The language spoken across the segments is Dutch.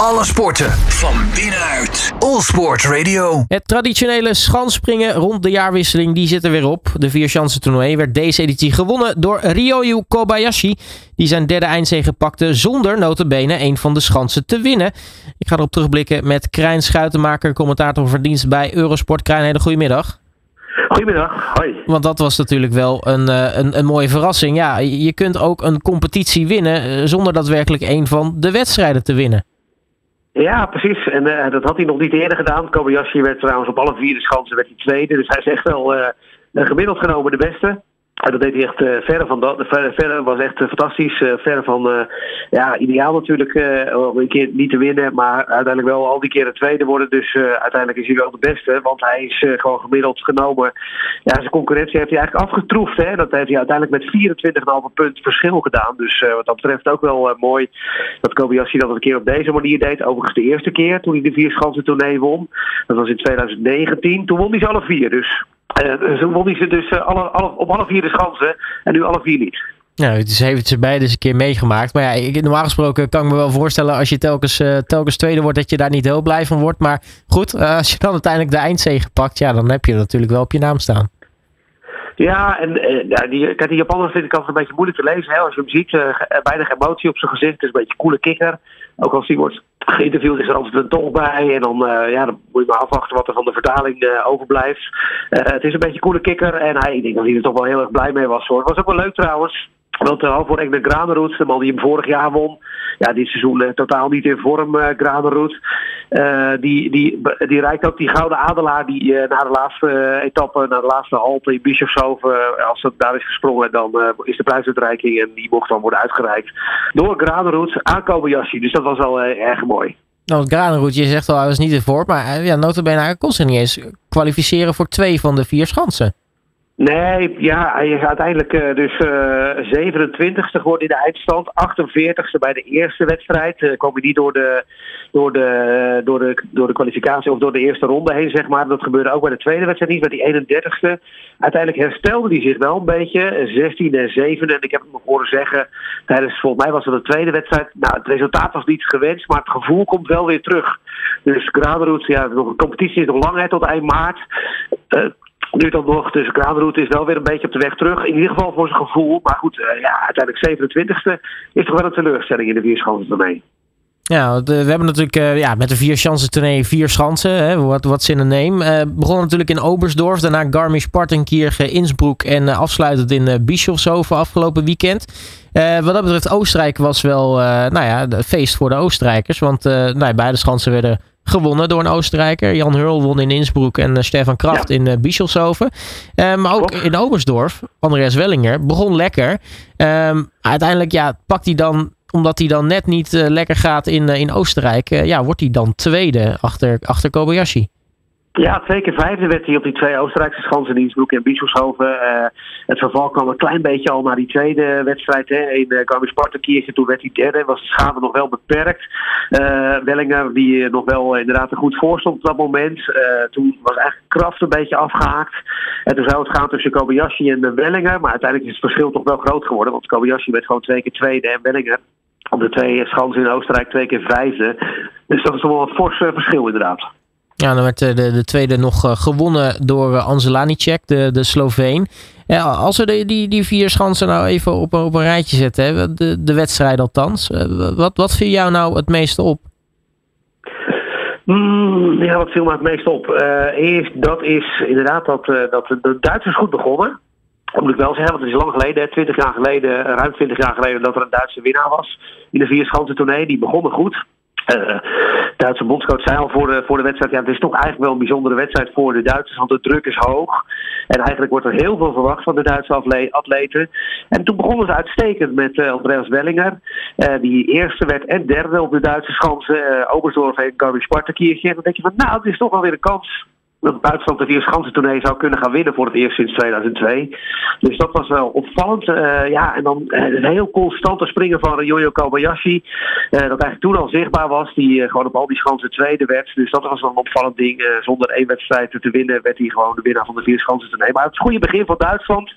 Alle sporten van binnenuit. All Sport Radio. Het traditionele schansspringen rond de jaarwisseling die zit er weer op. De vierchansen toernooi werd deze editie gewonnen door Ryoyu Kobayashi. Die zijn derde eindzege pakte zonder notabene een van de schansen te winnen. Ik ga erop terugblikken met Krijn Schuitenmaker, commentator van dienst bij Eurosport. Krijn, hele goedemiddag. Goedemiddag, hoi. Want dat was natuurlijk wel een, eh, een, een mooie verrassing. Ja, je kunt ook een competitie winnen eh, zonder daadwerkelijk een van de wedstrijden te winnen. Ja, precies. En uh, dat had hij nog niet eerder gedaan. Kobayashi werd trouwens op alle vier de schansen werd hij tweede. Dus hij is echt wel uh, gemiddeld genomen de beste. Dat deed hij echt uh, verre van dat. Verre, was echt uh, fantastisch. Uh, verre van ja, ideaal natuurlijk om een keer niet te winnen. Maar uiteindelijk wel al die keren tweede worden. Dus uiteindelijk is hij wel de beste. Want hij is gewoon gemiddeld genomen. Ja, zijn concurrentie heeft hij eigenlijk afgetroefd. Hè? Dat heeft hij uiteindelijk met 24,5 punt verschil gedaan. Dus wat dat betreft ook wel mooi dat Kobayashi dat een keer op deze manier deed. Overigens de eerste keer toen hij de vier schansen tournee won. Dat was in 2019. Toen won hij ze alle vier. Dus zo won hij ze dus uh, alle, alle, op alle vier de schansen en nu alle vier niet. Het is, heeft ze beide eens een keer meegemaakt. Maar ja, ik, normaal gesproken kan ik me wel voorstellen als je telkens, uh, telkens tweede wordt, dat je daar niet heel blij van wordt. Maar goed, als je dan uiteindelijk de eindzege pakt, ja, dan heb je natuurlijk wel op je naam staan. Ja, en uh, die, kijk, die Japaner vind ik altijd een beetje moeilijk te lezen. Hè? Als je hem ziet, weinig emotie op zijn gezicht. Het is een beetje een coole kikker. Ook als hij wordt geïnterviewd is er altijd een tol bij. En dan, uh, ja, dan moet je maar afwachten wat er van de vertaling uh, overblijft. Uh, het is een beetje een coole kikker. En hij, ik denk dat hij er toch wel heel erg blij mee was hoor. Het was ook wel leuk trouwens. Want uh, voor Egner Granerud, de man die hem vorig jaar won. Ja, dit seizoen uh, totaal niet in vorm, uh, die, die, die rijdt ook die gouden adelaar die na de laatste etappe, na de laatste halte in Bischofshoven, als het daar is gesprongen, dan is de prijsuitreiking en die mocht dan worden uitgereikt door Granerud aan Kobayashi. Dus dat was wel erg mooi. Nou, Granerud, je zegt al, hij was niet in vorm, maar ja, notabene, hij kon zich niet eens kwalificeren voor twee van de vier schansen. Nee, ja, hij is uiteindelijk uh, dus uh, 27ste geworden in de eindstand. 48ste bij de eerste wedstrijd. Uh, kwam hij niet door de, door, de, door, de, door de kwalificatie of door de eerste ronde heen, zeg maar. Dat gebeurde ook bij de tweede wedstrijd niet, bij die 31ste. Uiteindelijk herstelde hij zich wel een beetje. 16 en 7. En ik heb hem horen zeggen, tijdens, volgens mij was het de tweede wedstrijd. Nou, het resultaat was niet gewenst, maar het gevoel komt wel weer terug. Dus Graderhoed, ja, de competitie is nog lang tot eind maart. Nu dan nog, dus Graanroute is wel weer een beetje op de weg terug. In ieder geval voor zijn gevoel. Maar goed, uh, ja, uiteindelijk 27e is toch wel een teleurstelling in de vierschansen tournee. Ja, we hebben natuurlijk uh, ja, met de vier schansen tournee vier schansen. Wat, wat zin in neem. Uh, begon natuurlijk in Obersdorf, daarna Garmisch-Partenkirchen, Innsbruck en afsluitend in Bischofshofen afgelopen weekend. wat dat betreft, Oostenrijk was wel nou ja, feest voor de Oostenrijkers. Want nou, beide schansen werden gewonnen door een Oostenrijker. Jan Hurl won in Innsbruck en uh, Stefan Kraft ja. in uh, Bischofshofen. Um, maar ook in Oberstdorf, Andreas Wellinger, begon lekker. Um, uiteindelijk ja, pakt hij dan, omdat hij dan net niet lekker gaat in, in Oostenrijk, ja, wordt hij dan tweede achter, achter Kobayashi. Ja, twee keer vijfde werd hij op die twee Oostenrijkse schansen in Innsbruck en Bischofshofen. Uh, het verval kwam een klein beetje al naar die tweede wedstrijd hè, in uh, Garmisch-Partenkirchen. Toen werd hij derde, was de schade nog wel beperkt. Uh, Wellinger, die nog wel inderdaad er goed voor stond op dat moment. toen was eigenlijk Kraft een beetje afgehaakt. En toen zou het gaan tussen Kobayashi en Wellinger. Maar uiteindelijk is het verschil toch wel groot geworden. Want Kobayashi werd gewoon twee keer tweede en Wellinger op de twee schansen in Oostenrijk twee keer vijfde. Dus dat is toch wel een fors verschil inderdaad. Ja, dan werd de, de tweede nog uh, gewonnen door uh, Anzelanicek, de, de Sloveen. Ja, als we die, die vier schansen nou even op, op een rijtje zetten, hè, de, de wedstrijd althans. Wat, wat viel jou nou het meeste op? Mm, ja, wat viel me het meest op? eerst, dat is inderdaad dat, dat de Duitsers goed begonnen. Dat moet ik wel zeggen, want het is lang geleden, 20 jaar geleden, ruim 20 jaar geleden, dat er een Duitse winnaar was in de vier schansen tournee. Die begonnen goed. Uh, Duitse bondscoach zei al voor de, voor de wedstrijd: ja, het is toch eigenlijk wel een bijzondere wedstrijd voor de Duitsers, want de druk is hoog. En eigenlijk wordt er heel veel verwacht van de Duitse atleten. En toen begonnen ze uitstekend met uh, Andreas Wellinger, uh, die eerste werd en derde op de Duitse schansen, uh, en Garmisch-Partenkirchen. En dan denk je van, nou, het is toch wel weer een kans dat Duitsland het eerste schansentournee zou kunnen gaan winnen voor het eerst sinds 2002. Dus dat was wel opvallend. Uh, ja, en dan uh, een heel constante springen van Ryoyo Kobayashi. Uh, dat eigenlijk toen al zichtbaar was. Die gewoon op al die schansen tweede werd. Dus dat was wel een opvallend ding. zonder één wedstrijd te winnen werd hij gewoon de winnaar van de vier. Maar het goede begin van Duitsland.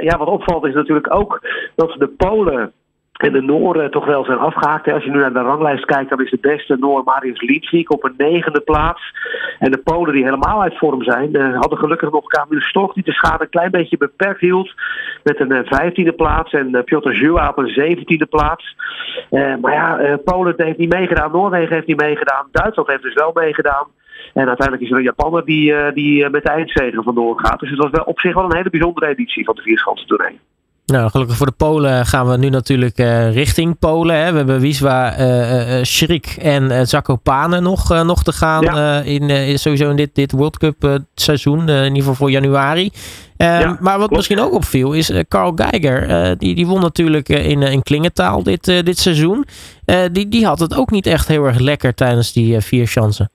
ja, wat opvalt is natuurlijk ook dat de Polen en de Nooren toch wel zijn afgehaakt. Als je nu naar de ranglijst kijkt, dan is de beste Noor Marius Lietsvik op een negende plaats. En de Polen die helemaal uit vorm zijn, uh, hadden gelukkig nog Camille Stoch die de schade een klein beetje beperkt hield. Met een vijftiende plaats en uh, Piotr Jua op een zeventiende plaats. maar ja, Polen heeft niet meegedaan, Noorwegen heeft niet meegedaan, Duitsland heeft dus wel meegedaan. En uiteindelijk is er een Japaner die, die met de eindzegen vandoor gaat. Dus het was wel op zich wel een hele bijzondere editie van de vierschansen toernooi. Nou, gelukkig voor de Polen gaan we nu natuurlijk uh, richting Polen. Hè. We hebben Wiswa, uh, uh, Schrik en Zakopane nog, nog te gaan. Ja. in, sowieso in dit, dit World Cup seizoen. in ieder geval voor januari. Ja, maar wat klopt. misschien ook opviel is Carl Geiger. die, die won natuurlijk in, in Klingentaal dit, dit seizoen. die, die had het ook niet echt heel erg lekker tijdens die vier chansen.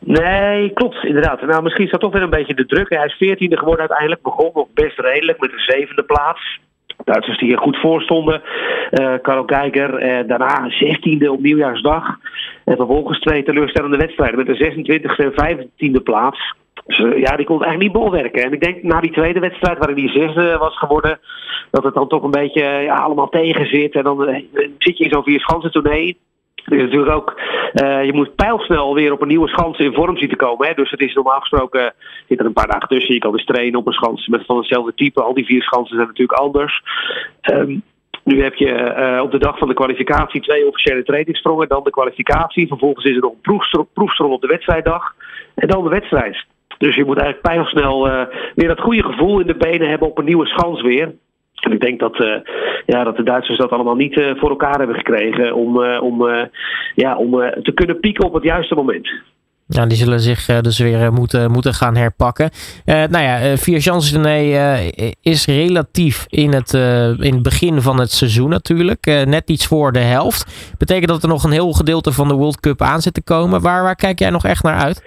Nee, klopt, inderdaad. Nou, misschien is dat toch weer een beetje de druk. Hij is veertiende geworden uiteindelijk. Begon nog best redelijk met een zevende plaats. Duitsers die er goed voor stonden. Uh, Karel Geiger, uh, daarna 16e op nieuwjaarsdag. En vervolgens twee teleurstellende wedstrijden met de 26e en 25e plaats. Dus, uh, ja, die kon eigenlijk niet bolwerken. En ik denk na die tweede wedstrijd, waarin die zesde was geworden, dat het dan toch een beetje ja, allemaal tegen zit. En dan zit je in zo'n vier schansen tournee. Er is natuurlijk ook, uh, je moet pijlsnel weer op een nieuwe schans in vorm zien te komen. Hè? Dus het is normaal gesproken, zit er een paar dagen tussen. Je kan dus trainen op een schans met van hetzelfde type. Al die vier schansen zijn natuurlijk anders. Um, nu heb je uh, op de dag van de kwalificatie twee officiële trainingssprongen. Dan de kwalificatie. Vervolgens is er nog een proefstrom op de wedstrijddag. En dan de wedstrijd. Dus je moet eigenlijk pijlsnel uh, weer dat goede gevoel in de benen hebben op een nieuwe schans weer. En ik denk dat, uh, ja, dat de Duitsers dat allemaal niet uh, voor elkaar hebben gekregen om, uh, om, ja, om te kunnen pieken op het juiste moment. Ja, die zullen zich dus weer moeten, moeten gaan herpakken. nou ja, Vier Chances is relatief in het, in het begin van het seizoen natuurlijk. net iets voor de helft. Betekent dat er nog een heel gedeelte van de World Cup aan zit te komen. Waar, waar kijk jij nog echt naar uit?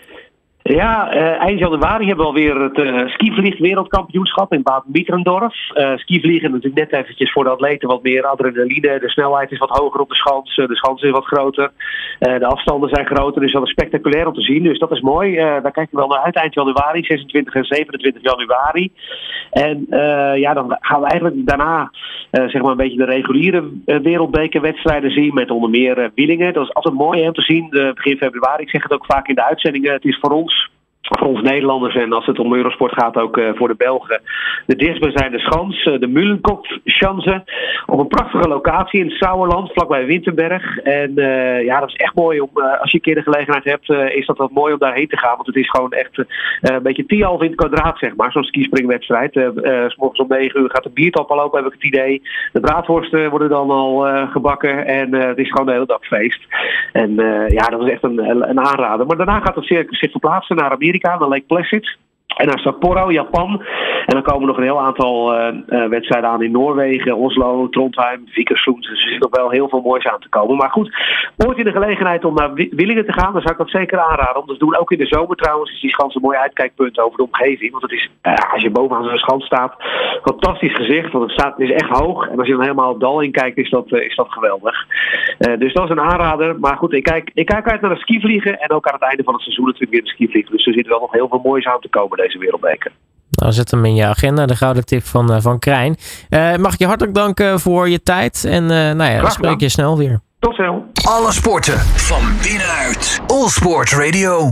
Ja, eind januari hebben we alweer het uh, skivlieg wereldkampioenschap in Bad-Mietrendorf. Uh, skivliegen natuurlijk net eventjes voor de atleten wat meer adrenaline. De snelheid is wat hoger op de schans. de schans is wat groter. de afstanden zijn groter. Dus dat is spectaculair om te zien. Dus dat is mooi. daar kijken we wel naar uit eind januari, 26 en 27 januari. En ja, dan gaan we eigenlijk daarna zeg maar een beetje de reguliere wereldbekerwedstrijden zien. Met onder meer Wielingen. Dat is altijd mooi om te zien. begin februari, ik zeg het ook vaak in de uitzendingen. Het is voor ons voor ons Nederlanders en als het om Eurosport gaat ook uh, voor de Belgen. De dichtstbijzijnde schans, uh, de Mulenkopfschanze. Op een prachtige locatie in het Sauerland, vlakbij Winterberg. En uh, ja, dat is echt mooi om, als je een keer de gelegenheid hebt, is dat wat mooi om daarheen te gaan. Want het is gewoon echt een beetje tialf in het kwadraat, zeg maar. Zo'n skispringwedstrijd. S morgens om 9 uur gaat de biertap al open, heb ik het idee. De braadworsten worden dan al gebakken. En het is gewoon de hele dag feest. En ja, dat is echt een, een aanrader. Maar daarna gaat het zich verplaatsen naar Amerika. Amerika, naar Lake Placid. En naar Sapporo, Japan. En dan komen nog een heel aantal uh, uh, wedstrijden aan in Noorwegen, Oslo, Trondheim, Vikersund. Dus er zit nog wel heel veel moois aan te komen. Maar goed, ooit in de gelegenheid om naar Willingen te gaan, dan zou ik dat zeker aanraden. Om dat doen. Ook in de zomer trouwens is die schans een mooi uitkijkpunt over de omgeving. Want het is, uh, als je bovenaan zo'n schans staat, fantastisch gezicht. Want het, staat, het is echt hoog. En als je dan helemaal op dal in kijkt, is dat, is dat geweldig. dus dat is een aanrader. Maar goed, ik kijk, ik kijk uit naar de skivliegen. En ook aan het einde van het seizoen natuurlijk weer de skivliegen. Dus er zit wel nog heel veel moois aan te komen deze wereldbeker. Nou, zet hem in je agenda, de gouden tip van, uh, van Krijn. Uh, mag ik je hartelijk danken voor je tijd. En uh, nou ja, dan spreek je snel weer. Tot snel. Alle sporten van binnenuit. All Sport Radio.